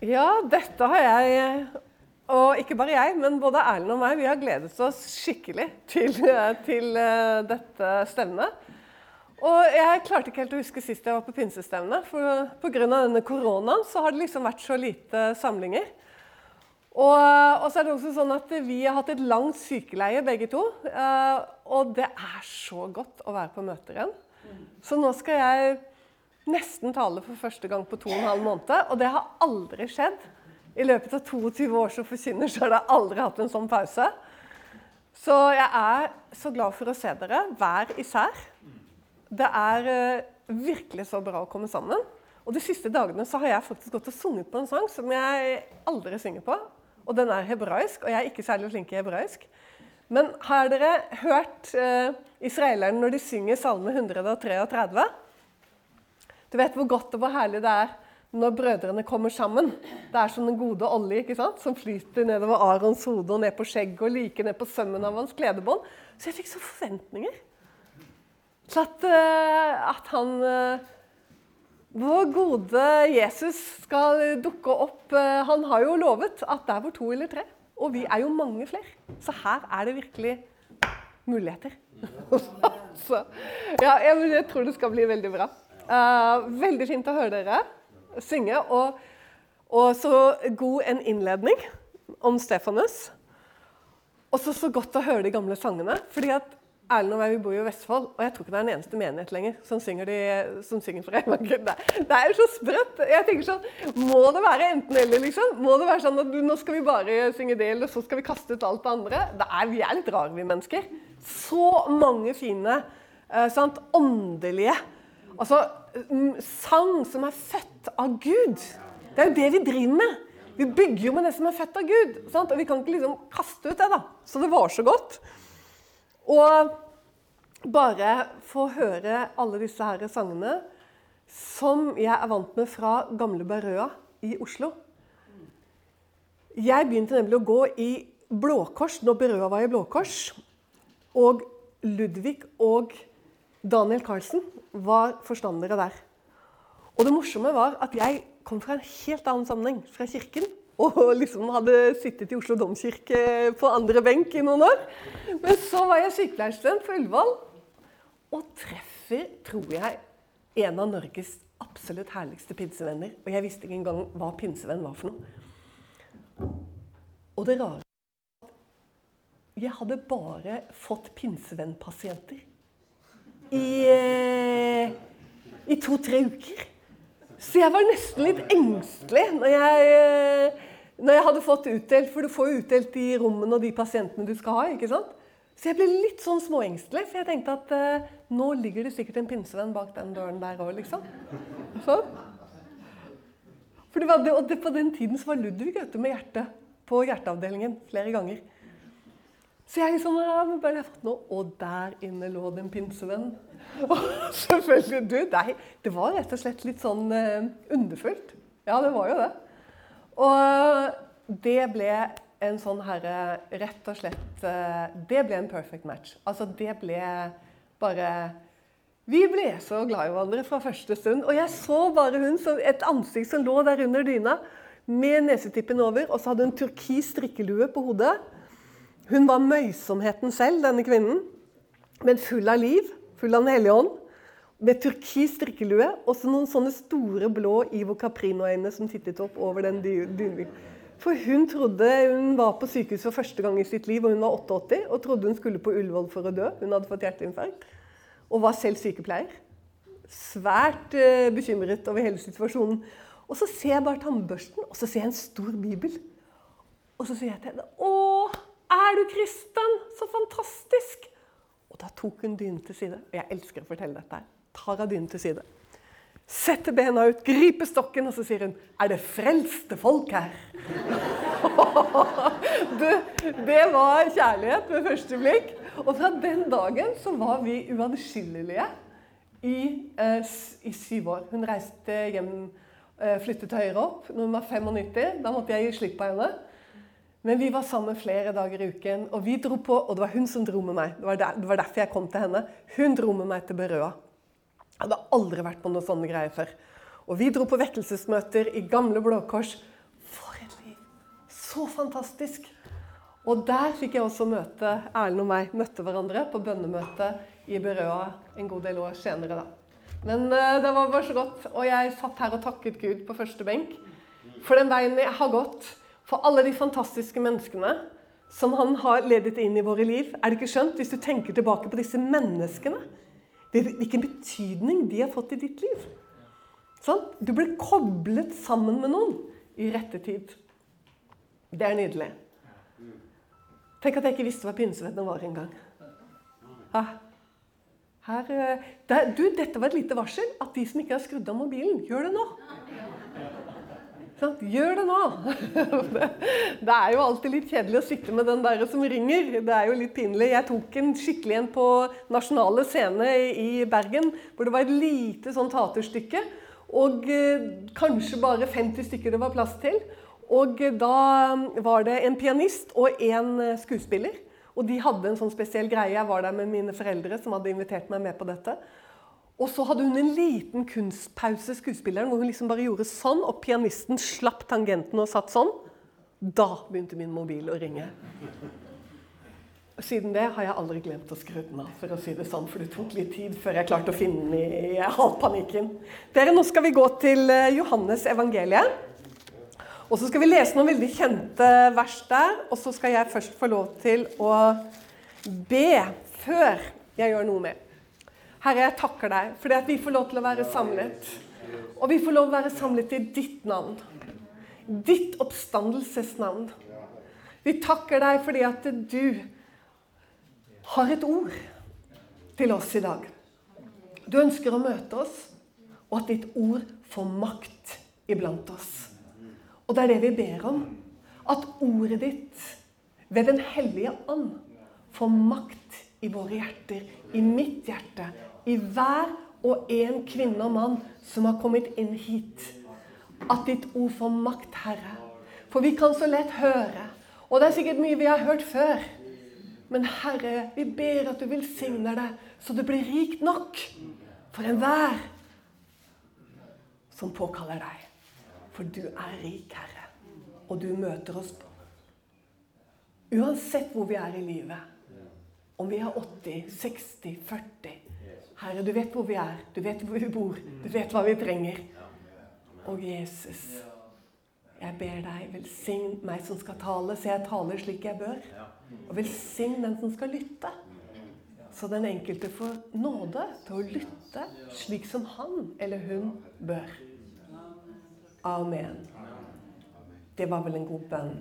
Ja, dette har jeg Og ikke bare jeg, men både Erlend og meg, vi har gledet oss skikkelig til, til eh, dette stevnet. Og jeg klarte ikke helt å huske sist jeg var på pinsestevne. For pga. denne koronaen så har det liksom vært så lite samlinger. Og, og, så er det også sånn at vi har hatt et langt sykeleie begge to. Eh, og det er så godt å være på møter igjen. Så nå skal jeg nesten tale for første gang på to og en halv måned. Og det har aldri skjedd. I løpet av 22 år som forkynner så har jeg aldri hatt en sånn pause. Så jeg er så glad for å se dere hver især. Det er uh, virkelig så bra å komme sammen. Og De siste dagene så har jeg faktisk gått og sunget på en sang som jeg aldri synger på. Og den er hebraisk, og jeg er ikke særlig flink i hebraisk. Men har dere hørt uh, israelerne når de synger Salme 133? Du vet hvor godt og hvor herlig det er når brødrene kommer sammen. Det er som den gode olje ikke sant? som flyter nedover Arons hode og ned på skjegget og like ned på sømmen av hans kledebånd. Så jeg fikk så forventninger til at, uh, at han uh, Vår gode Jesus skal dukke opp. Uh, han har jo lovet at der hvor to eller tre Og vi er jo mange flere. Så her er det virkelig muligheter. så, ja, jeg tror det skal bli veldig bra. Uh, veldig fint å høre dere synge. Og, og så god en innledning om Stefanus. Og så godt å høre de gamle sangene. fordi at Erlend og jeg vi bor jo i Vestfold, og jeg tror ikke det er en eneste menighet lenger som synger, de, som synger for evangeliet. Det, det er jo så sprøtt. Jeg tenker sånn, Må det være enten-eller? liksom? Må det være sånn at nå skal vi bare synge det, eller så skal vi kaste ut alt det andre? Det er, vi er litt rare, vi mennesker. Så mange fine, eh, sant, åndelige Altså, sang som er født av Gud. Det er jo det vi driver med. Vi bygger jo med det som er født av Gud. Sant? Og vi kan ikke liksom kaste ut det, da. Så det var så godt. Og bare få høre alle disse her sangene som jeg er vant med fra gamle Berøa i Oslo. Jeg begynte nemlig å gå i Blåkors når Berøa var i Blåkors. Og Ludvig og Daniel Carlsen var forstandere der. Og det morsomme var at jeg kom fra en helt annen sammenheng, fra kirken. Og liksom hadde sittet i Oslo domkirke på andre benk i noen år. Men så var jeg sykepleierstudent på Ullevål og treffer, tror jeg, en av Norges absolutt herligste pinsevenner. Og jeg visste ikke engang hva pinsevenn var for noe. Og det rare Jeg hadde bare fått pinsevennpasienter i, eh, i to-tre uker. Så jeg var nesten litt engstelig når jeg, eh, når jeg hadde fått utdelt For du får jo utdelt de rommene og de pasientene du skal ha. ikke sant? Så jeg ble litt sånn småengstelig, for jeg tenkte at eh, nå ligger det sikkert en pinsevenn bak den døren der òg, liksom. Sånn. For det var det, og det, på den tiden så var Ludvig ute med hjertet på hjerteavdelingen flere ganger. Så jeg sånn bare jeg fått noe. Og der inne lå det en pinsevenn. Og selvfølgelig Du, nei, det var rett og slett litt sånn uh, underfullt. Ja, det var jo det. Og det ble en sånn herre Rett og slett uh, Det ble en perfect match. Altså, det ble bare Vi ble så glad i hverandre fra første stund. Og jeg så bare hun som et ansikt som lå der under dyna, med nesetippen over, og så hadde hun turkis strikkelue på hodet. Hun var møysomheten selv, denne kvinnen, men full av liv, full av Den hellige ånd. Med turkis strikkelue og så noen sånne store blå Ivo Caprino-øyne som tittet opp over den dynen. For hun trodde hun var på sykehus for første gang i sitt liv, og hun var 88 og trodde hun skulle på Ullevål for å dø. Hun hadde fått hjerteinfarkt og var selv sykepleier. Svært uh, bekymret over hele situasjonen. Og så ser jeg bare tannbørsten, og så ser jeg en stor bibel. Og så sier jeg til henne Åh, er du kristen? Så fantastisk! Og da tok hun dynen til side. Og jeg elsker å fortelle dette. Tar av dynen til side. Setter bena ut, griper stokken, og så sier hun Er det frelste folk her? du, det var kjærlighet ved første blikk. Og fra den dagen så var vi uatskillelige i, eh, i syv år. Hun reiste hjem, eh, flyttet høyere opp når hun var 95. Da måtte jeg gi slipp på henne. Men vi var sammen flere dager i uken, og vi dro på, og det var hun som dro med meg. Det var, der, det var derfor jeg kom til henne. Hun dro med meg til Berøa. Jeg hadde aldri vært på noen sånne greier før. Og vi dro på vekkelsesmøter i gamle Blå Kors Så fantastisk. Og der fikk jeg også møte Erlend og meg møtte hverandre på bønnemøte i Berøa en god del år senere. da. Men uh, det var bare så godt. Og jeg satt her og takket Gud på første benk for den veien jeg har gått. For alle de fantastiske menneskene som han har ledet inn i våre liv. Er det ikke skjønt, hvis du tenker tilbake på disse menneskene? Hvilken betydning de har fått i ditt liv. Sånn? Du ble koblet sammen med noen i rette tid. Det er nydelig. Tenk at jeg ikke visste hva pinsevenner var engang. Her, eh, der, du, dette var et lite varsel. At de som ikke har skrudd av mobilen, gjør det nå. Sånn, gjør det nå! Det er jo alltid litt kjedelig å sitte med den der som ringer. Det er jo litt pinlig. Jeg tok en skikkelig en på Nasjonale Scene i Bergen, hvor det var et lite sånn taterstykke. Og eh, kanskje bare 50 stykker det var plass til. Og da var det en pianist og en eh, skuespiller. Og de hadde en sånn spesiell greie. Jeg var der med mine foreldre som hadde invitert meg med på dette. Og så hadde hun en liten kunstpause, skuespilleren, hvor hun liksom bare gjorde sånn, og pianisten slapp tangenten og satt sånn. Da begynte min mobil å ringe. Siden det har jeg aldri glemt å skru den av, for å si det sånn, for det tok litt tid før jeg klarte å finne den i halvpanikken. Dere, Nå skal vi gå til eh, Johannes evangeliet. Og så skal vi lese noen veldig kjente vers der. Og så skal jeg først få lov til å be før jeg gjør noe mer. Herre, jeg takker deg fordi at vi får lov til å være samlet. Og vi får lov til å være samlet i ditt navn. Ditt oppstandelsesnavn. Vi takker deg fordi at du har et ord til oss i dag. Du ønsker å møte oss, og at ditt ord får makt iblant oss. Og det er det vi ber om. At ordet ditt ved Den hellige ånd får makt i våre hjerter, i mitt hjerte, i hver og en kvinne og mann som har kommet inn hit. At ditt ord får makt, Herre. For vi kan så lett høre, og det er sikkert mye vi har hørt før. Men Herre, vi ber at du velsigner det, så det blir rikt nok for enhver som påkaller deg. For du er rik, Herre, og du møter oss på. uansett hvor vi er i livet. Om vi er 80, 60, 40. Herre, du vet hvor vi er. Du vet hvor vi bor. Du vet hva vi trenger. Og Jesus, jeg ber deg, velsign meg som skal tale, så jeg taler slik jeg bør. Og velsign den som skal lytte. Så den enkelte får nåde til å lytte slik som han eller hun bør. Amen. Det var vel en god bønn.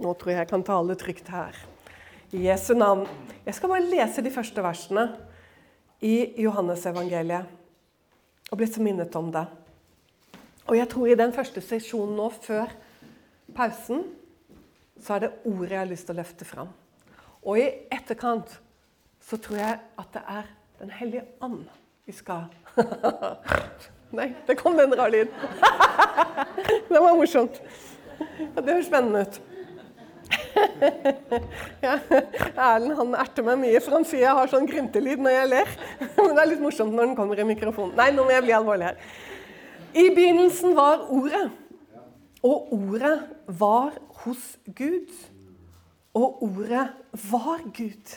Nå tror jeg jeg kan tale trygt her. I Jesu navn. Jeg skal bare lese de første versene i Johannesevangeliet. Og blitt så minnet om det. Og jeg tror i den første sesjonen nå, før pausen, så er det ordet jeg har lyst til å løfte fram. Og i etterkant så tror jeg at det er Den hellige ånd vi skal Nei, det kom en rar lyd. det var morsomt. Det høres spennende ut. ja, Erlend han erter meg mye, for han sier jeg har sånn gryntelyd når jeg ler. Men det er litt morsomt når den kommer i mikrofonen. Nei, nå må jeg bli alvorlig her. I begynnelsen var Ordet. Og Ordet var hos Gud. Og Ordet var Gud.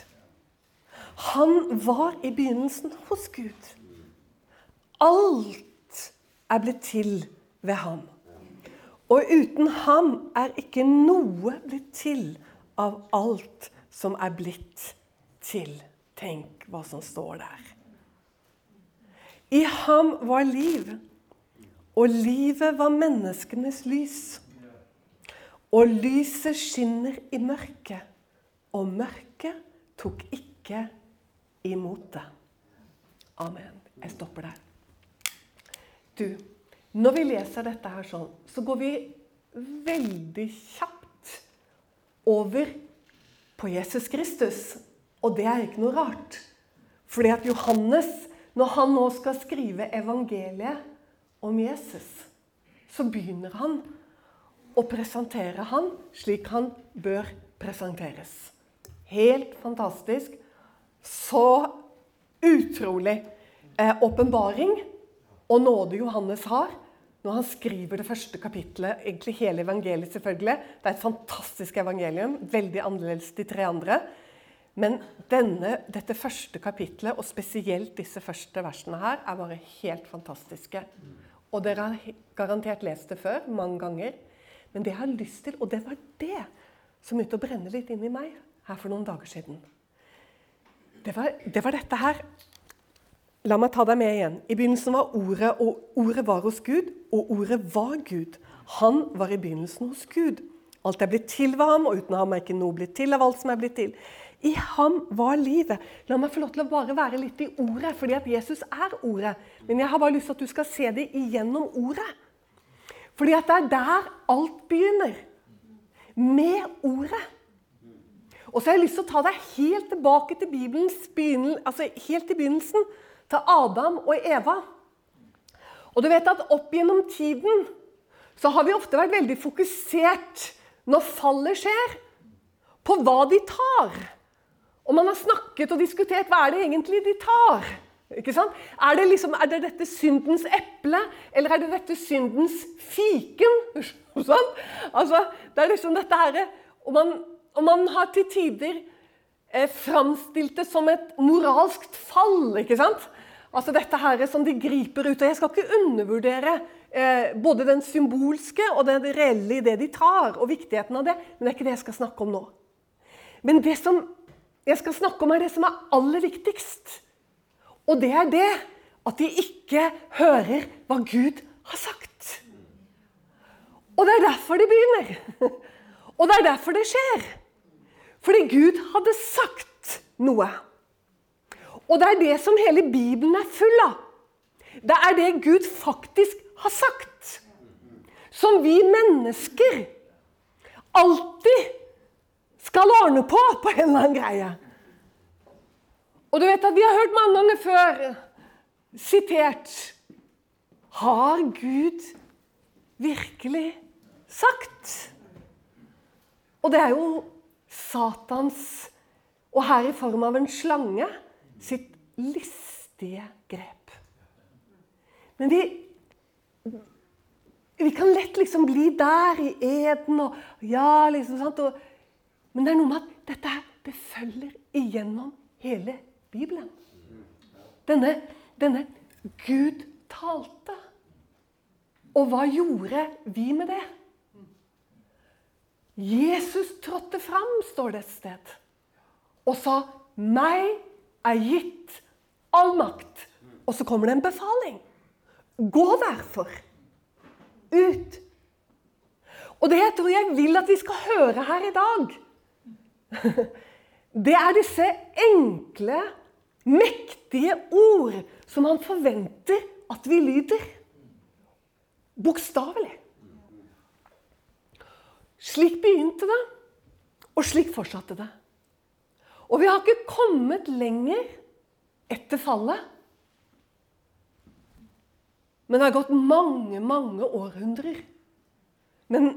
Han var i begynnelsen hos Gud. Alt er blitt til ved ham. Og uten ham er ikke noe blitt til av alt som er blitt til. Tenk hva som står der. I ham var liv, og livet var menneskenes lys. Og lyset skinner i mørket, og mørket tok ikke imot det. Amen. Jeg stopper der. Du, når vi leser dette her sånn, så går vi veldig kjapt over på Jesus Kristus. Og det er ikke noe rart. Fordi at Johannes, når han nå skal skrive evangeliet om Jesus, så begynner han å presentere han slik han bør presenteres. Helt fantastisk. Så utrolig eh, og nåde Johannes har, når han skriver det første kapittelet, egentlig hele evangeliet selvfølgelig. Det er et fantastisk evangelium, veldig annerledes de tre andre. Men denne, dette første kapittelet, og spesielt disse første versene her, er bare helt fantastiske. Og dere har garantert lest det før, mange ganger. Men det jeg har lyst til, og det var det som begynte å brenne litt inn i meg her for noen dager siden. Det var, det var dette her. La meg ta deg med igjen. I begynnelsen var Ordet, og Ordet var hos Gud, og Ordet var Gud. Han var i begynnelsen hos Gud. Alt er blitt til ved ham, og uten ham er ikke noe blitt til av alt som er blitt til. I ham var livet. La meg få lov til å bare være litt i ordet, fordi at Jesus er ordet. Men jeg har bare lyst til at du skal se det igjennom ordet. Fordi at det er der alt begynner. Med ordet. Og så har jeg lyst til å ta deg helt tilbake til Bibelens begynnelse, altså helt til begynnelsen. Til Adam og Eva. Og du vet at opp gjennom tiden så har vi ofte vært veldig fokusert når fallet skjer, på hva de tar. Og man har snakket og diskutert hva er det egentlig de tar. Ikke sant? Er det, liksom, er det dette syndens eple, eller er det dette syndens fiken? Sånn? Altså, det er liksom dette her, og og man har til tider eh, framstilt det som et moralskt fall. ikke sant? Altså dette her som de griper ut. og Jeg skal ikke undervurdere eh, både den symbolske og det reelle i det de tar, og viktigheten av det, men det er ikke det jeg skal snakke om nå. Men det som jeg skal snakke om, er det som er aller viktigst. Og det er det at de ikke hører hva Gud har sagt. Og det er derfor de begynner. Og det er derfor det skjer. Fordi Gud hadde sagt noe. Og det er det som hele Bibelen er full av. Det er det Gud faktisk har sagt. Som vi mennesker alltid skal ordne på på en eller annen greie. Og du vet at Vi har hørt mange ganger før sitert Har Gud virkelig sagt? Og det er jo Satans, og her i form av en slange, sitt listige grep. Men vi, vi kan lett liksom bli der i eden og ja, liksom sant, og men det er noe med at dette her, det følger igjennom hele Bibelen. Denne, denne Gud talte. Og hva gjorde vi med det? Jesus trådte fram, står det et sted, og sa 'Meg er gitt all makt'. Og så kommer det en befaling. Gå derfor ut. Og det jeg tror jeg vil at vi skal høre her i dag, det er disse enkle, mektige ord som han forventer at vi lyder. Bokstavelig. Slik begynte det, og slik fortsatte det. Og vi har ikke kommet lenger etter fallet. Men det har gått mange, mange århundrer. Men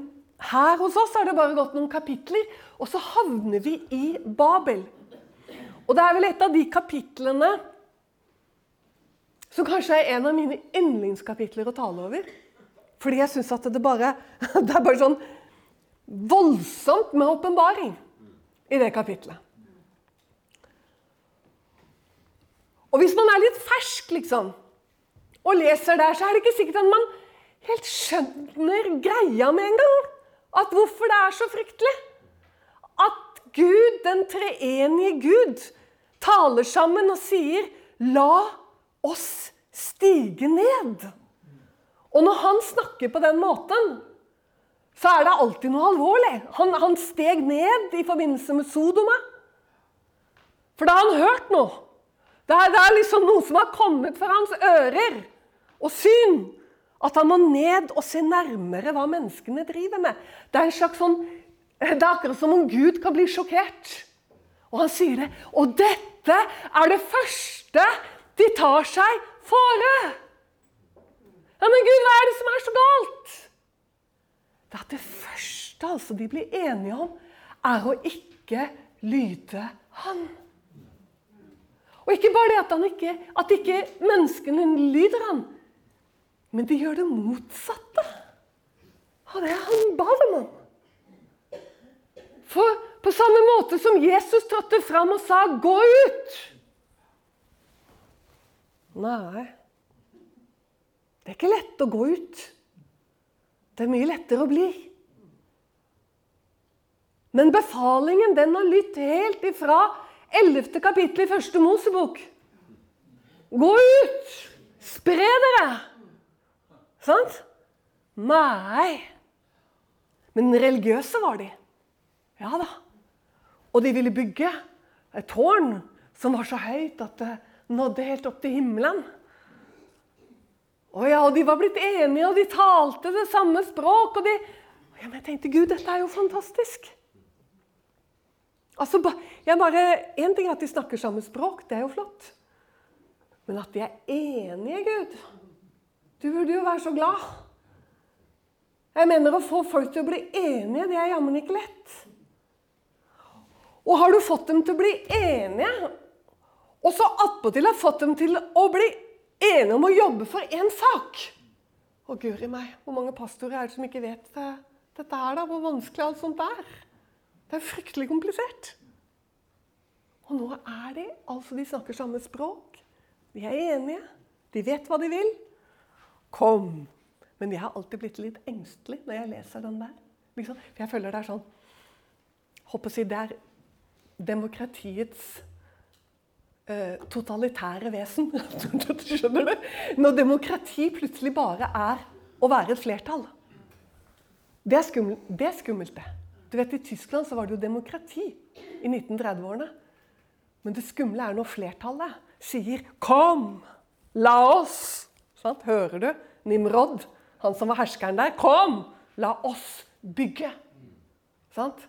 her hos oss har det bare gått noen kapitler, og så havner vi i Babel. Og det er vel et av de kapitlene som kanskje er en av mine yndlingskapitler å tale over. Fordi jeg syns at det bare Det er bare sånn voldsomt med åpenbaring i det kapitlet. Og hvis man er litt fersk liksom, og leser der, så er det ikke sikkert at man helt skjønner greia med en gang. At hvorfor det er så fryktelig. At Gud, den treenige Gud, taler sammen og sier 'La oss stige ned'. Og når han snakker på den måten, så er det alltid noe alvorlig. Han, han steg ned i forbindelse med Sodoma. For da har han hørt noe. Det er, det er liksom noe som har kommet fra hans ører og syn. At han må ned og se nærmere hva menneskene driver med. Det er en slags sånn, det er akkurat som om Gud kan bli sjokkert. Og han sier det. Og dette er det første de tar seg fore. Ja, Men Gud, hva er det som er så galt? Det at det første altså de blir enige om, er å ikke lyde Han. Og ikke bare det at, han ikke, at ikke menneskene lyder Han, Men de gjør det motsatte av det han ba dem om. For på samme måte som Jesus trådte fram og sa 'gå ut' Nei. Det er ikke lett å gå ut. Det er mye lettere å bli. Men befalingen den har lytt helt ifra 11. kapittel i første Mosebok. Gå ut! Spre dere! Sant? Nei. Men religiøse var de. Ja da. Og de ville bygge et tårn som var så høyt at det nådde helt opp til himmelen. Og ja, og de var blitt enige, og de talte det samme språk. Og de, og jeg tenkte Gud, dette er jo fantastisk. Altså, jeg bare, Én ting er at de snakker samme språk, det er jo flott. Men at de er enige, Gud Du burde jo være så glad. Jeg mener Å få folk til å bli enige, det er jammen ikke lett. Og har du fått dem til å bli enige, og så attpåtil har fått dem til å bli enige om å jobbe for én sak Å, guri meg, hvor mange pastorer er det som ikke vet det? dette her, da? Hvor vanskelig alt sånt er? Det er fryktelig komplisert. Og nå er de altså De snakker samme språk. De er enige. De vet hva de vil. Kom! Men jeg har alltid blitt litt engstelig når jeg leser den der. Liksom. Jeg føler det er sånn Håper å si det er demokratiets totalitære vesen. Skjønner du? Når demokrati plutselig bare er å være et flertall. Det er skummelt, det. Er skummelt, det. Du vet, I Tyskland så var det jo demokrati i 1930-årene. Men det skumle er når flertallet sier 'Kom, la oss'. Sant? Hører du? Nimrod, han som var herskeren der. 'Kom, la oss bygge'. Sant?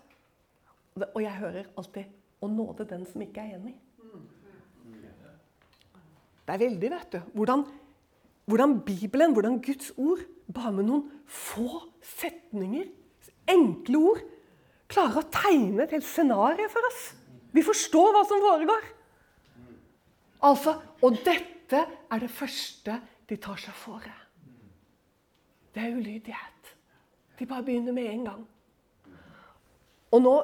Og jeg hører alltid 'Å nåde den som ikke er enig'. Det er veldig, vet du. Hvordan, hvordan Bibelen, hvordan Guds ord, bare med noen få setninger, enkle ord, klarer å tegne et helt scenario for oss. Vi forstår hva som foregår. Altså, Og dette er det første de tar seg fore. Det er ulydighet. De bare begynner med en gang. Og nå,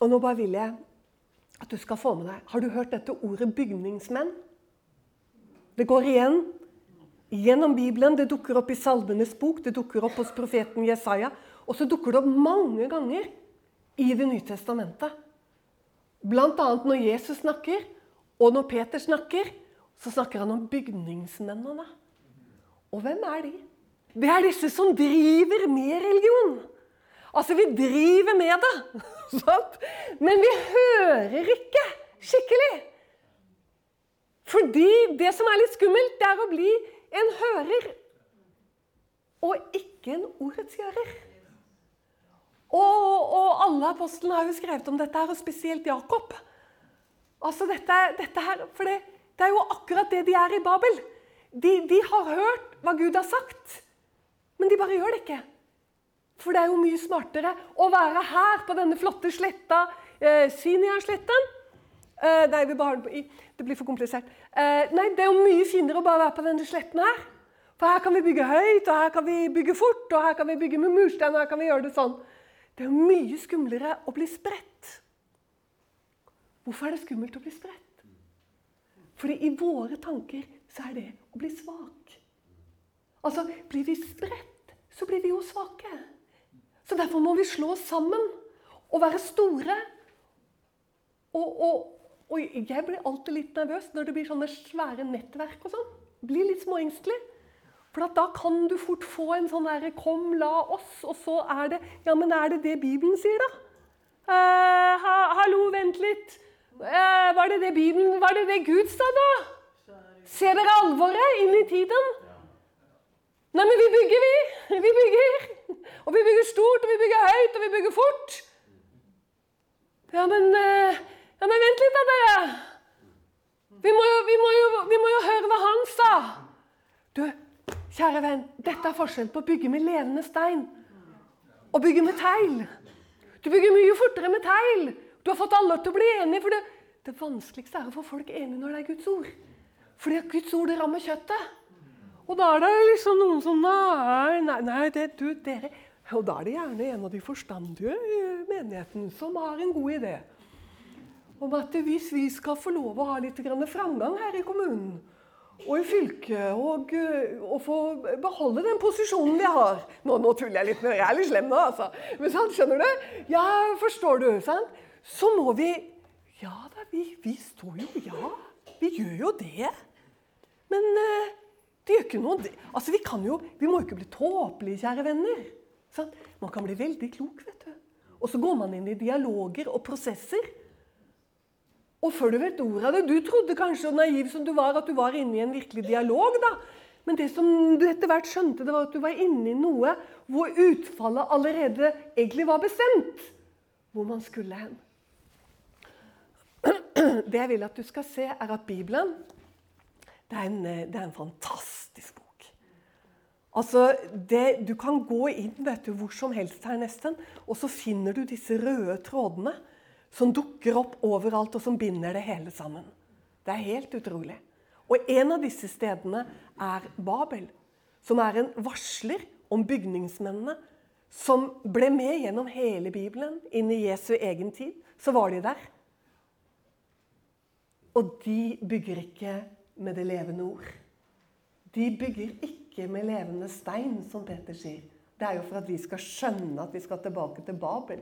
og nå bare vil jeg at du skal få med deg Har du hørt dette ordet 'bygningsmenn'? Det går igjen gjennom Bibelen. Det dukker opp i Salmenes bok, det dukker opp hos profeten Jesaja. Og så dukker det opp mange ganger i Det nye testamentet. Bl.a. når Jesus snakker, og når Peter snakker, så snakker han om bygningsmennene. Og hvem er de? Det er disse som driver med religion. Altså, vi driver med det, men vi hører ikke skikkelig. Fordi det som er litt skummelt, det er å bli en hører og ikke en ordets gjører. Og, og alle apostlene har jo skrevet om dette, her, og spesielt Jakob. Altså dette, dette her, For det, det, er jo akkurat det de er i Babel. De, de, har hørt hva Gud har sagt, men de bare gjør det ikke. For det er jo mye smartere å være her på denne flotte sletta, eh, Sinja-sletten, nei, Det blir for komplisert. Uh, nei, det er jo mye finere å bare være på denne sletten her. For her kan vi bygge høyt, og her kan vi bygge fort, og her kan vi bygge med murstein. og her kan vi gjøre Det sånn. Det er jo mye skumlere å bli spredt. Hvorfor er det skummelt å bli spredt? Fordi i våre tanker så er det å bli svak. Altså, blir vi spredt, så blir vi jo svake. Så derfor må vi slå oss sammen og være store. Og, og, og jeg blir alltid litt nervøs når det blir sånne svære nettverk og sånn. Blir litt småengstelig. For da kan du fort få en sånn derre 'Kom, la oss', og så er det Ja, men er det det Bibelen sier, da? Eh, ha, hallo, vent litt. Eh, var det det Bibelen Var det det Gud sa, da? Ser dere alvoret inn i tiden? Nei, men vi bygger, vi. Vi bygger. Og vi bygger stort, og vi bygger høyt, og vi bygger fort. Ja, men uh, ja, men vent litt da, dere. Vi må, jo, vi, må jo, vi må, jo, høre hva han sa. Du, kjære venn, dette er forskjellen på å bygge med levende stein og bygge med tegl. Du bygger mye fortere med tegl. Du har fått alle til å bli enige. for det, det vanskeligste er å få folk enige når det er Guds ord. Fordi Guds ord rammer kjøttet. Og da er det liksom noen som Nei, nei, nei det, du, dere Og da er det gjerne en av de forstandige i menigheten som har en god idé. Om at hvis vi skal få lov å ha litt framgang her i kommunen og i fylket, og, og, få beholde den posisjonen vi har Nå, nå tuller jeg litt, men jeg er litt slem nå, altså. Men sant, skjønner du? Ja, forstår du? sant? Så må vi Ja da, vi, vi står jo Ja, vi gjør jo det. Men uh, det gjør ikke noe Altså, vi kan jo Vi må jo ikke bli tåpelige, kjære venner. Sant? Man kan bli veldig klok, vet du. Og så går man inn i dialoger og prosesser. Og før du vet ordet av det Du trodde kanskje, naiv som du var, at du var inne i en virkelig dialog. da. Men det som du etter hvert skjønte, det var at du var inne i noe hvor utfallet allerede egentlig var bestemt. Hvor man skulle hen. Det jeg vil at du skal se, er at Bibelen det er en, det er en fantastisk bok. Altså, det, Du kan gå inn vet du, hvor som helst her nesten, og så finner du disse røde trådene som dukker opp overalt, og som binder det hele sammen. Det er helt utrolig. Og en av disse stedene er Babel, som er en varsler om bygningsmennene som ble med gjennom hele Bibelen. Inn i Jesu egen tid så var de der. Og de bygger ikke med det levende ord. De bygger ikke med levende stein, som Peter sier. Det er jo for at vi skal skjønne at vi skal tilbake til Babel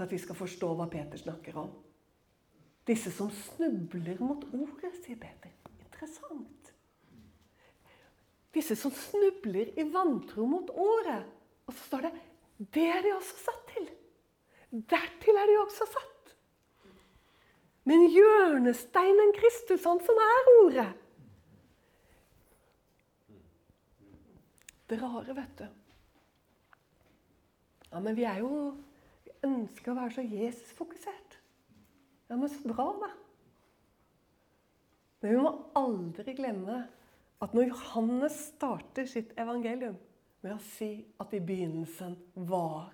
for at vi skal forstå hva Peter snakker om. Disse som snubler mot ordet, sier Peter. Interessant. Disse som snubler i vantro mot ordet. Og så står det det er de også satt til. Dertil er de også satt. Men hjørnesteinen Kristus, han som er ordet Det rare, vet du Ja, men vi er jo ønsker å være så Jesus-fokusert. Ja, men så bra, da. Men vi må aldri glemme at når Johannes starter sitt evangelium med å si at i begynnelsen var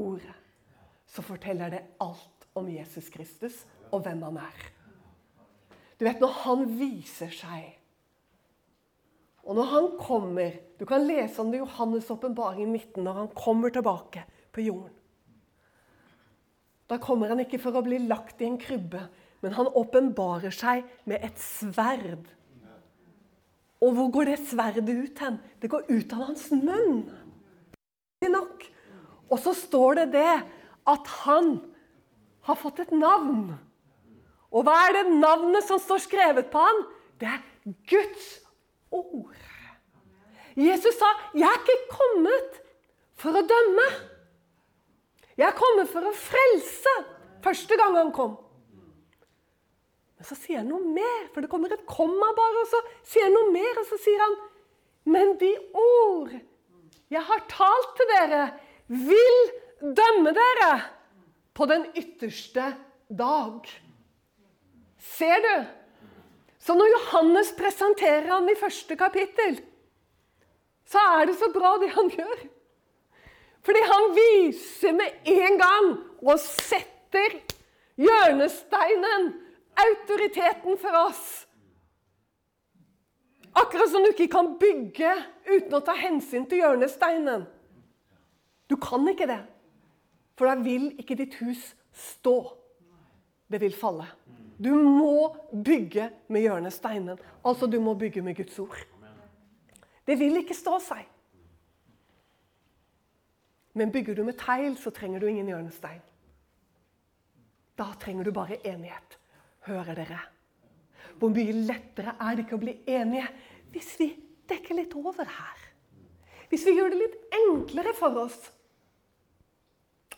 Ordet, så forteller det alt om Jesus Kristus og hvem han er. Du vet, når han viser seg og når han kommer Du kan lese om det i Johannes' åpenbaring 19, når han kommer tilbake på jorden. Da kommer han ikke for å bli lagt i en krybbe, men han åpenbarer seg med et sverd. Og hvor går det sverdet ut hen? Det går ut av hans munn. Nok. Og så står det det at han har fått et navn. Og hva er det navnet som står skrevet på han? Det er Guds ord. Jesus sa, 'Jeg er ikke kommet for å dømme.' Jeg er kommet for å frelse. Første gang han kom. Men så sier han noe mer, for det kommer et komma bare, og så sier han noe mer, og så sier han Men de ord jeg har talt til dere, vil dømme dere på den ytterste dag. Ser du? Så når Johannes presenterer ham i første kapittel, så er det så bra, det han gjør. Fordi han viser med en gang og setter hjørnesteinen, autoriteten for oss. Akkurat som du ikke kan bygge uten å ta hensyn til hjørnesteinen. Du kan ikke det, for da vil ikke ditt hus stå. Det vil falle. Du må bygge med hjørnesteinen. Altså, du må bygge med Guds ord. Det vil ikke stå seg. Men bygger du med tegl, så trenger du ingen hjørnestein. Da trenger du bare enighet. Hører dere? Hvor mye lettere er det ikke å bli enige hvis vi dekker litt over her? Hvis vi gjør det litt enklere for oss?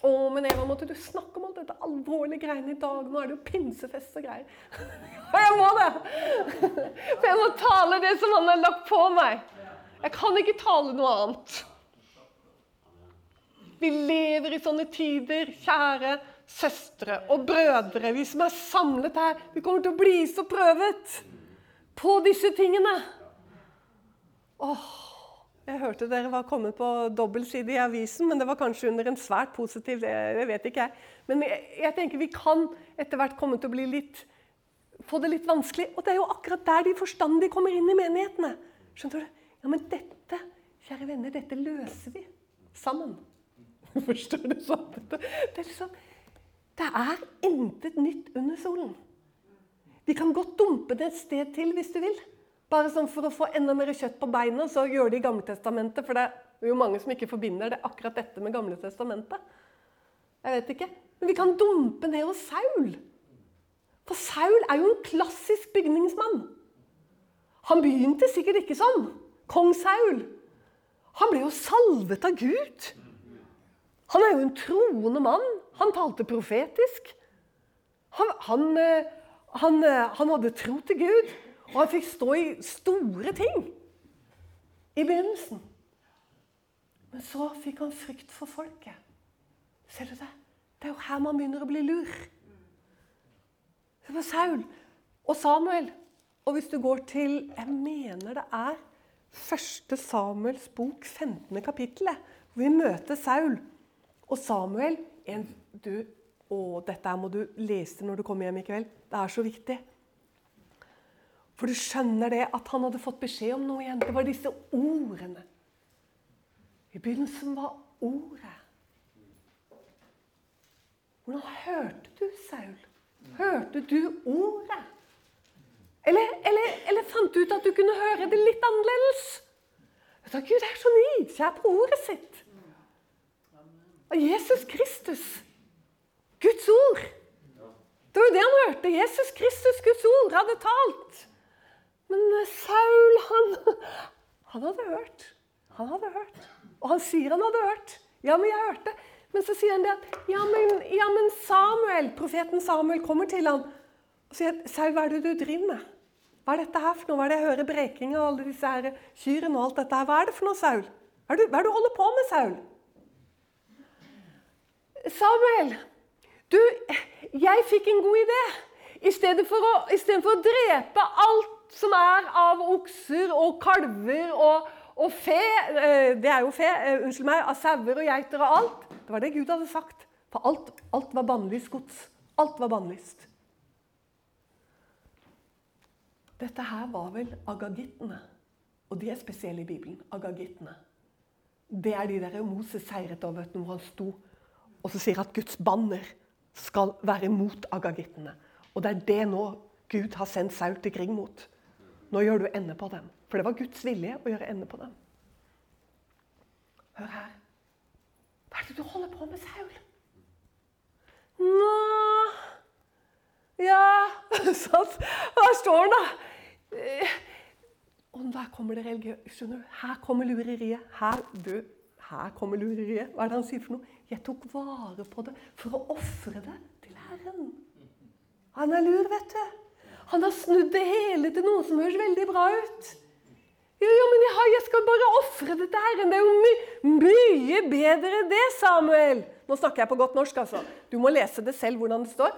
Å, men Eva, måtte du snakke om alt dette alvorlige greiene i dag? Nå er det jo pinsefest og greier. Og jeg må det! For jeg må tale det som han har lagt på meg. Jeg kan ikke tale noe annet. Vi lever i sånne tider, kjære søstre og brødre, vi som er samlet her. Vi kommer til å bli så prøvet på disse tingene. Åh, jeg hørte dere var kommet på dobbeltside i avisen, men det var kanskje under en svært positiv det vet ikke jeg. Men jeg, jeg, tenker vi kan etter hvert komme til å bli litt, få det litt vanskelig. Og det er jo akkurat der de forstandige kommer inn i menighetene. Skjønner du? Ja, men dette, kjære venner, dette løser vi sammen. Forstår du sånn? Det er liksom Det er intet nytt under solen. Vi kan godt dumpe det et sted til hvis du vil. Bare sånn for å få enda mer kjøtt på beina, så gjør det i Gamletestamentet. For det er jo mange som ikke forbinder det akkurat dette med Gamle testamentet. Jeg vet ikke. Men vi kan dumpe ned hos Saul. For Saul er jo en klassisk bygningsmann. Han begynte sikkert ikke sånn. Kong Saul. Han ble jo salvet av Gud. Han er jo en troende mann. Han talte profetisk. Han, han, eh, han, eh, han hadde tro til Gud, og han fikk stå i store ting i begynnelsen. Men så fikk han frykt for folket. Ser du det? Det er jo her man begynner å bli lur. Det var Saul og Samuel. Og hvis du går til Jeg mener det er første Samuels bok, 15. kapittelet, hvor vi møter Saul og Samuel. En, du, å, dette må du lese når du kommer hjem i kveld. Det er så viktig. For du skjønner det at han hadde fått beskjed om noe igjen. Det var disse ordene. I begynnelsen var ordet. Hvordan hørte du, Saul? Hørte du ordet? Eller, eller, eller, fant du ut at du kunne høre det litt annerledes? Gud er så nidkjær på ordet sitt. Og Jesus Kristus, Guds ord. Det var jo det han hørte. Jesus Kristus, Guds ord, hadde talt. Men eh, Saul, han, han hadde hørt. Han hadde hørt. Og han sier han hadde hørt. Ja, men jeg hørte. Men så sier han det at ja men, ja, men Samuel, profeten Samuel kommer til ham og sier Saul, hva er det du driver med? Hva er dette her for noe? Hva er det jeg hører breking av alle disse her kyrne og alt dette her? Hva er det for noe, Saul? Hva er det du holder på med, Saul? Samuel, du, jeg fikk en god idé. I stedet for å, stedet for å drepe alt som er av okser og kalver og, og fe eh, Det er jo fe, eh, unnskyld meg, av sauer og geiter og alt. Det var det Gud hadde sagt. For alt, alt var bannlyst gods. Alt var bannlyst. Dette her var vel agagittene. Og de er spesielle i Bibelen. Agagittene. Det er de der Moses seiret over når han sto og så sier at Guds banner skal være mot agagittene. Og det er det nå Gud har sendt Saul til krig mot. Nå gjør du ende på dem. For det var Guds vilje å gjøre ende på dem. Hør her. Hva er det du holder på med, Saul? Nå Ja Sant? Her står han, da. Og der kommer det religiøse. Her kommer lureriet. Her, du, her kommer lureriet. Hva er det han sier for noe? Jeg tok vare på det for å ofre det til Herren. Han er lur, vet du. Han har snudd det hele til noe som høres veldig bra ut. Jo, jo, men jeg, har, jeg skal bare ofre det til Herren. Det er jo my, mye bedre enn det, Samuel. Nå snakker jeg på godt norsk, altså. Du må lese det selv hvordan det står.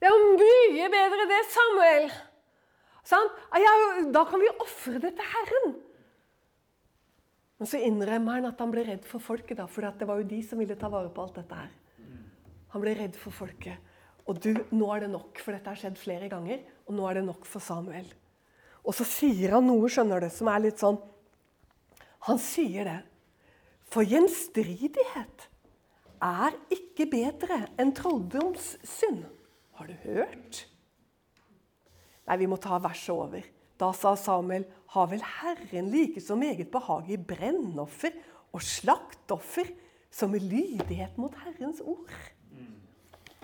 Det er jo mye bedre enn det, Samuel. Sånn? Ja, da kan vi ofre det til Herren. Men så innrømmer han at han ble redd for folket, da, for det var jo de som ville ta vare på alt dette her. Han ble redd for folket. Og du, nå er det nok, for dette har skjedd flere ganger. Og nå er det nok for Samuel. Og så sier han noe, skjønner du, som er litt sånn Han sier det. For gjenstridighet er ikke bedre enn trolldomssynd. Har du hørt? Nei, vi må ta verset over. Da sa Samuel, har vel Herren like så meget behag i brennoffer og slaktoffer som i lydighet mot Herrens ord?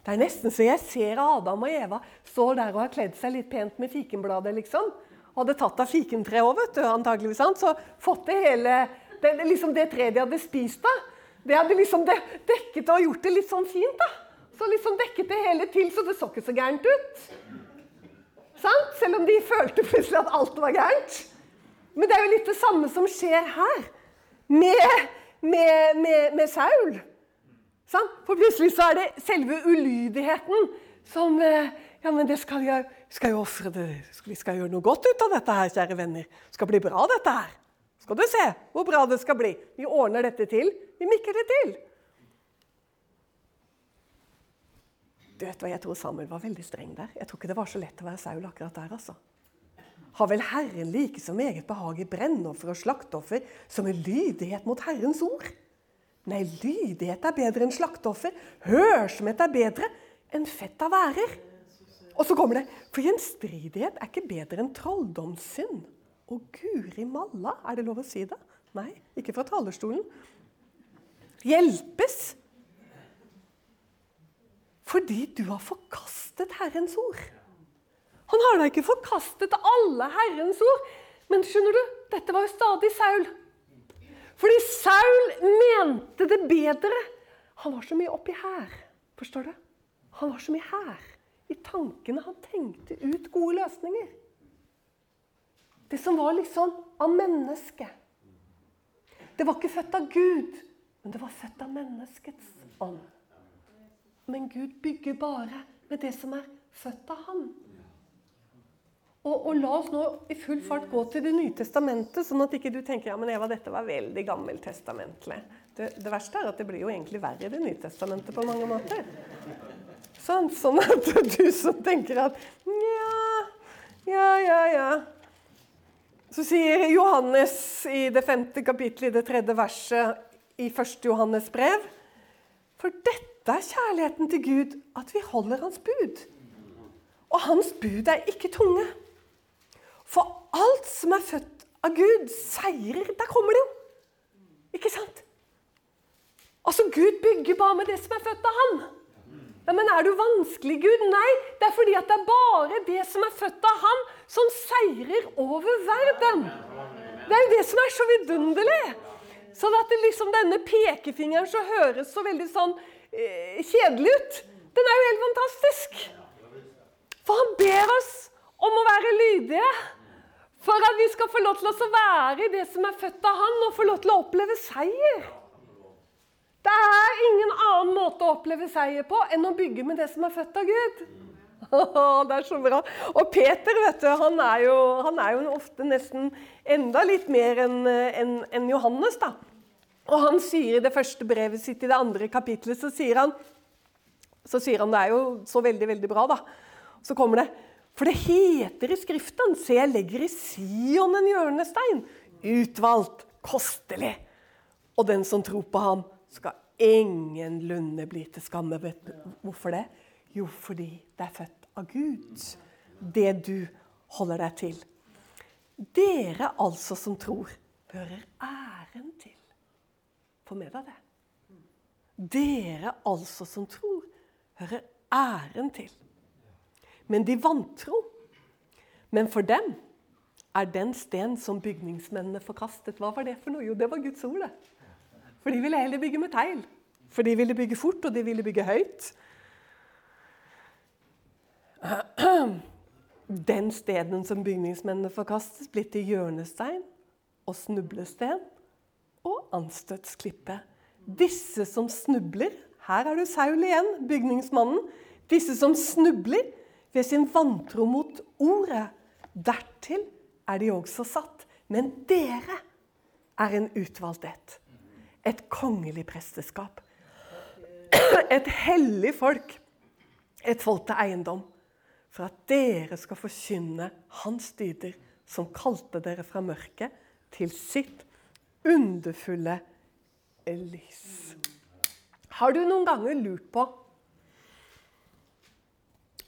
Det er nesten så jeg ser Adam og Eva står der og har kledd seg litt pent med fikenbladet, liksom. Hadde tatt av fikentreet òg, vet du, antageligvis. Så fått det hele det, liksom det treet de hadde spist av, det hadde liksom dekket og gjort det litt sånn fint. da. Så liksom dekket det hele til, så det så ikke så gærent ut. Sant? Selv om de følte plutselig at alt var gærent. Men det er jo litt det samme som skjer her med, med, med, med Saul. For plutselig så er det selve ulydigheten som eh, Ja, men det skal jeg skal jo ofre det. Vi skal gjøre noe godt ut av dette her, kjære venner. Det skal bli bra, dette her. Skal du se hvor bra det skal bli. Vi ordner dette til. Vi mikker det til. Du vet hva, Jeg tror Samuel var veldig streng der. Jeg tror ikke det var så lett å være Saul akkurat der. altså. har vel Herren like så meget behag i brennoffer og slakteoffer som i lydighet mot Herrens ord? Nei, lydighet er bedre enn slakteoffer. Hørsomhet er bedre enn fett av værer. Og så kommer det For gjenstridighet er ikke bedre enn trolldomssynd. Og guri malla, er det lov å si det? Nei, ikke fra talerstolen. Hjelpes fordi du har forkastet Herrens ord. Han har da ikke forkastet alle Herrens ord. Men skjønner du, dette var jo stadig Saul. Fordi Saul mente det bedre. Han var så mye oppi her. Forstår du? Han var så mye her. I tankene. Han tenkte ut gode løsninger. Det som var liksom av mennesket. Det var ikke født av Gud, men det var født av menneskets ånd. Men Gud bygger bare med det som er født av Han. Og, og, La oss nå i full fart gå til Det nye testamentet, sånn at ikke du tenker ja, men Eva, dette var veldig gammeltestamentlig. Det, det verste er at det blir jo egentlig verre i Det nye testamentet på mange måter. Sånn, sånn at du som tenker at ja, ja, ja, ja. Så sier Johannes i det femte kapittelet i det tredje verset i første Johannes brev For dette er kjærligheten til Gud, at vi holder hans bud. Og hans bud er ikke tunge. For alt som er født av Gud, seirer. Der kommer det jo! Ikke sant? Altså, Gud bygger bare med det som er født av Han. Ja, Men er du vanskelig, Gud? Nei, det er fordi at det er bare det som er født av Han, som seirer over verden. Det er jo det som er så vidunderlig. Sånn at liksom denne pekefingeren så høres så veldig sånn Eh, kjedelig ut. Den er jo helt fantastisk. For han ber oss om å være lydige. For at vi skal få lov til å være i det som er født av Han, og få lov til å oppleve seier. Det er ingen annen måte å oppleve seier på enn å bygge med det som er født av Gud. det er så bra. Og Peter vet du, han er jo, han er jo ofte nesten enda litt mer enn en, en Johannes. da. Og han sier i det første brevet sitt i det andre kapitlet, så sier han så sier han, Det er jo så veldig, veldig bra, da. Så kommer det For det heter i Skriften Se, jeg legger i Sion en hjørnestein. Utvalgt, kostelig. Og den som tror på ham, skal ingenlunde bli til skamme. Hvorfor det? Jo, fordi det er født av Gud, det du holder deg til. Dere altså som tror, hører æren til. Få med deg det. Dere altså som tror, hører æren til. Men de vantro. Men for dem er den sten som bygningsmennene forkastet. Hva var det for noe? Jo, det var Guds ord. For de ville heller bygge med teil. For de ville bygge fort, og de ville bygge høyt. Den steden som bygningsmennene forkastes, blir til hjørnestein og snublesten og anstøtsklippe. Disse som snubler Her er du Saul igjen, bygningsmannen. Disse som snubler ved sin vantro mot ordet. Dertil er de også satt. Men dere er en utvalgt ett. Et kongelig presteskap. Et hellig folk. Et folk til eiendom. For at dere skal forkynne Hans dyder, som kalte dere fra mørket til sitt underfulle lys. Har du noen ganger lurt på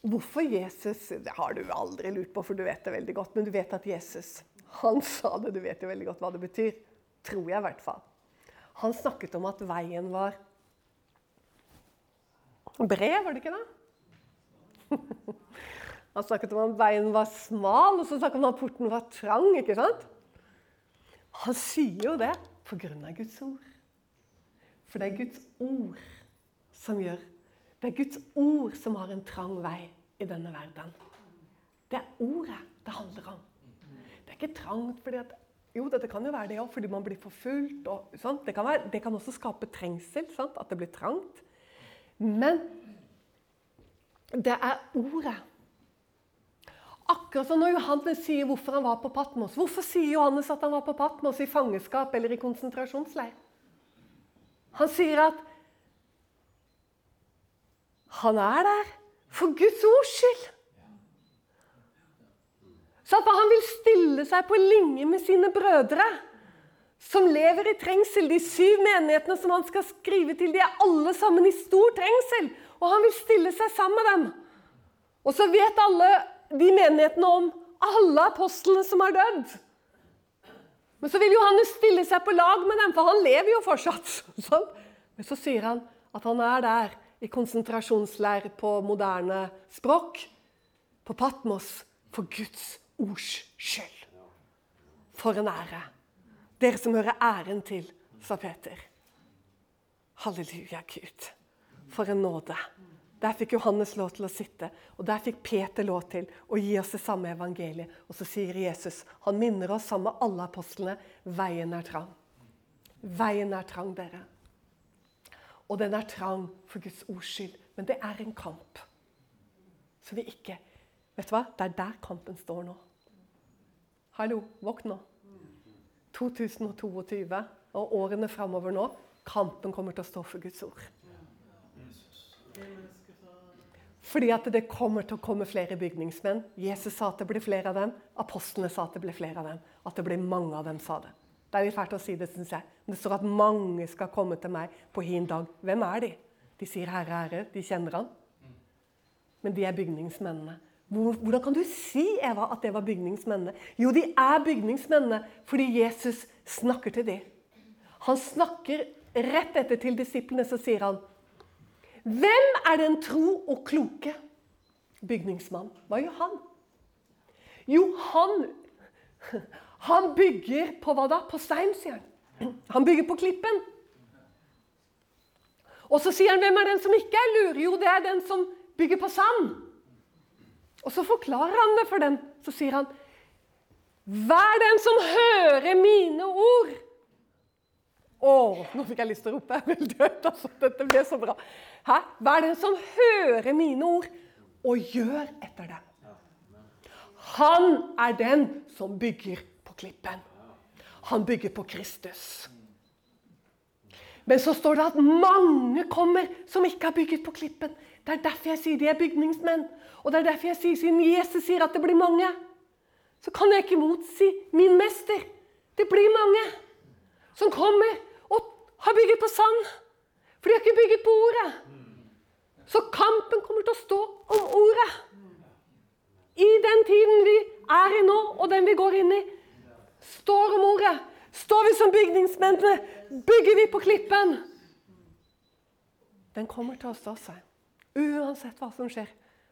hvorfor Jesus Det har du aldri lurt på, for du vet det veldig godt. Men du vet at Jesus han sa det. Du vet jo veldig godt hva det betyr. Tror jeg, i hvert fall. Han snakket om at veien var bred, var det ikke det? Han snakket om at veien var smal, og så snakket han om at porten var trang. ikke sant? Han sier jo det pga. Guds ord. For det er Guds ord som gjør Det er Guds ord som har en trang vei i denne verden. Det er ordet det handler om. Det er ikke trangt fordi at Jo, dette kan jo være det òg, fordi man blir forfulgt. Og, det, kan være, det, kan også skape trengsel, sant? at det blir trangt. Men det er ordet Akkurat som når Johannes sier hvorfor han var på Patmos. Hvorfor sier Johannes at han var på Patmos i fangenskap eller i konsentrasjonsleir? Han sier at han er der for Guds ords skyld. Så at han vil stille seg på linje med sine brødre, som lever i trengsel. De syv menighetene som han skal skrive til, de er alle sammen i stor trengsel. Og han vil stille seg sammen med dem. Og så vet alle de menighetene om alle apostlene som har dødd. Men så vil Johannes stille seg på lag med dem, for han lever jo fortsatt. Sånn. Men så sier han at han er der i konsentrasjonsleir på moderne språk. På Patmos for Guds ords skyld. For en ære. Dere som hører æren til, sa Peter. Halleluja, Gud. For en nåde. Der fikk Johannes lov til å sitte, og der fikk Peter lov til å gi oss det samme evangeliet. Og så sier Jesus, han minner oss sammen med alle apostlene, veien er trang. Veien er trang, dere. Og den er trang for Guds ords skyld. Men det er en kamp. Så vi ikke Vet du hva? Det er der kampen står nå. Hallo, våkn nå. 2022 og årene framover nå. Kampen kommer til å stå for Guds ord. Fordi at det kommer til å komme flere bygningsmenn. Jesus sa at det ble flere av dem. Apostlene sa at det ble flere av dem. At det ble mange av dem, sa det. Det er litt fælt å si det, syns jeg. Men det står at mange skal komme til meg på hin dag. Hvem er de? De sier 'Herre, Herre'. De kjenner han. Men de er bygningsmennene. Hvordan kan du si Eva, at det var bygningsmennene? Jo, de er bygningsmennene fordi Jesus snakker til dem. Han snakker rett etter til disiplene, så sier han hvem er den tro og kloke bygningsmann? Hva gjør han? Jo, han, han bygger på hva da? På stein, sier han. Han bygger på klippen. Og så sier han hvem er den som ikke er lur? Jo, det er den som bygger på sand. Og så forklarer han det for den. Så sier han Vær den som hører mine ord å, nå fikk jeg lyst til å rope. Jeg vil dø. Altså, dette ble så bra. Hæ? Hva er det som hører mine ord og gjør etter dem? Han er den som bygger på klippen. Han bygger på Kristus. Men så står det at mange kommer som ikke har bygget på klippen. Det er derfor jeg sier de er bygningsmenn. Og det er derfor jeg sier, siden Jesus sier at det blir mange, så kan jeg ikke motsi min mester. Det blir mange som kommer har bygget på sand. For de har ikke bygget på ordet. Så kampen kommer til å stå om ordet. I den tiden vi er i nå, og den vi går inn i, står om ordet. Står vi som bygningsmennene, bygger vi på klippen. Den kommer til å stå seg. Uansett hva som skjer,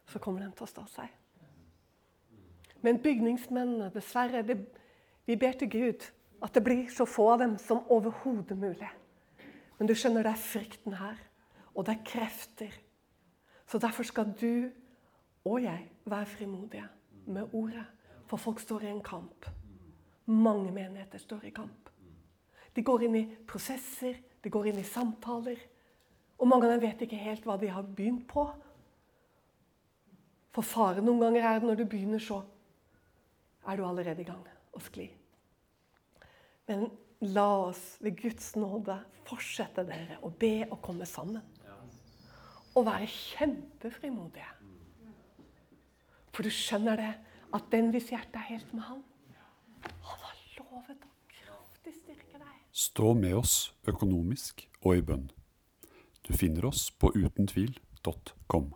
så kommer den til å stå seg. Men bygningsmennene, dessverre det, Vi ber til Gud at det blir så få av dem som overhodet mulig. Men du skjønner, det er frykten her. Og det er krefter. Så derfor skal du og jeg være frimodige med ordet. For folk står i en kamp. Mange menigheter står i kamp. De går inn i prosesser, de går inn i samtaler. Og mange av dem vet ikke helt hva de har begynt på. For faren noen ganger er når du begynner så, er du allerede i gang å skli. Men La oss ved Guds nåde fortsette dere å be og komme sammen. Og være kjempefrimodige. For du skjønner det, at den hvis hjerte er helt med Han, han har lovet å kraftig styrke deg. Stå med oss økonomisk og i bønn. Du finner oss på utentvil.com.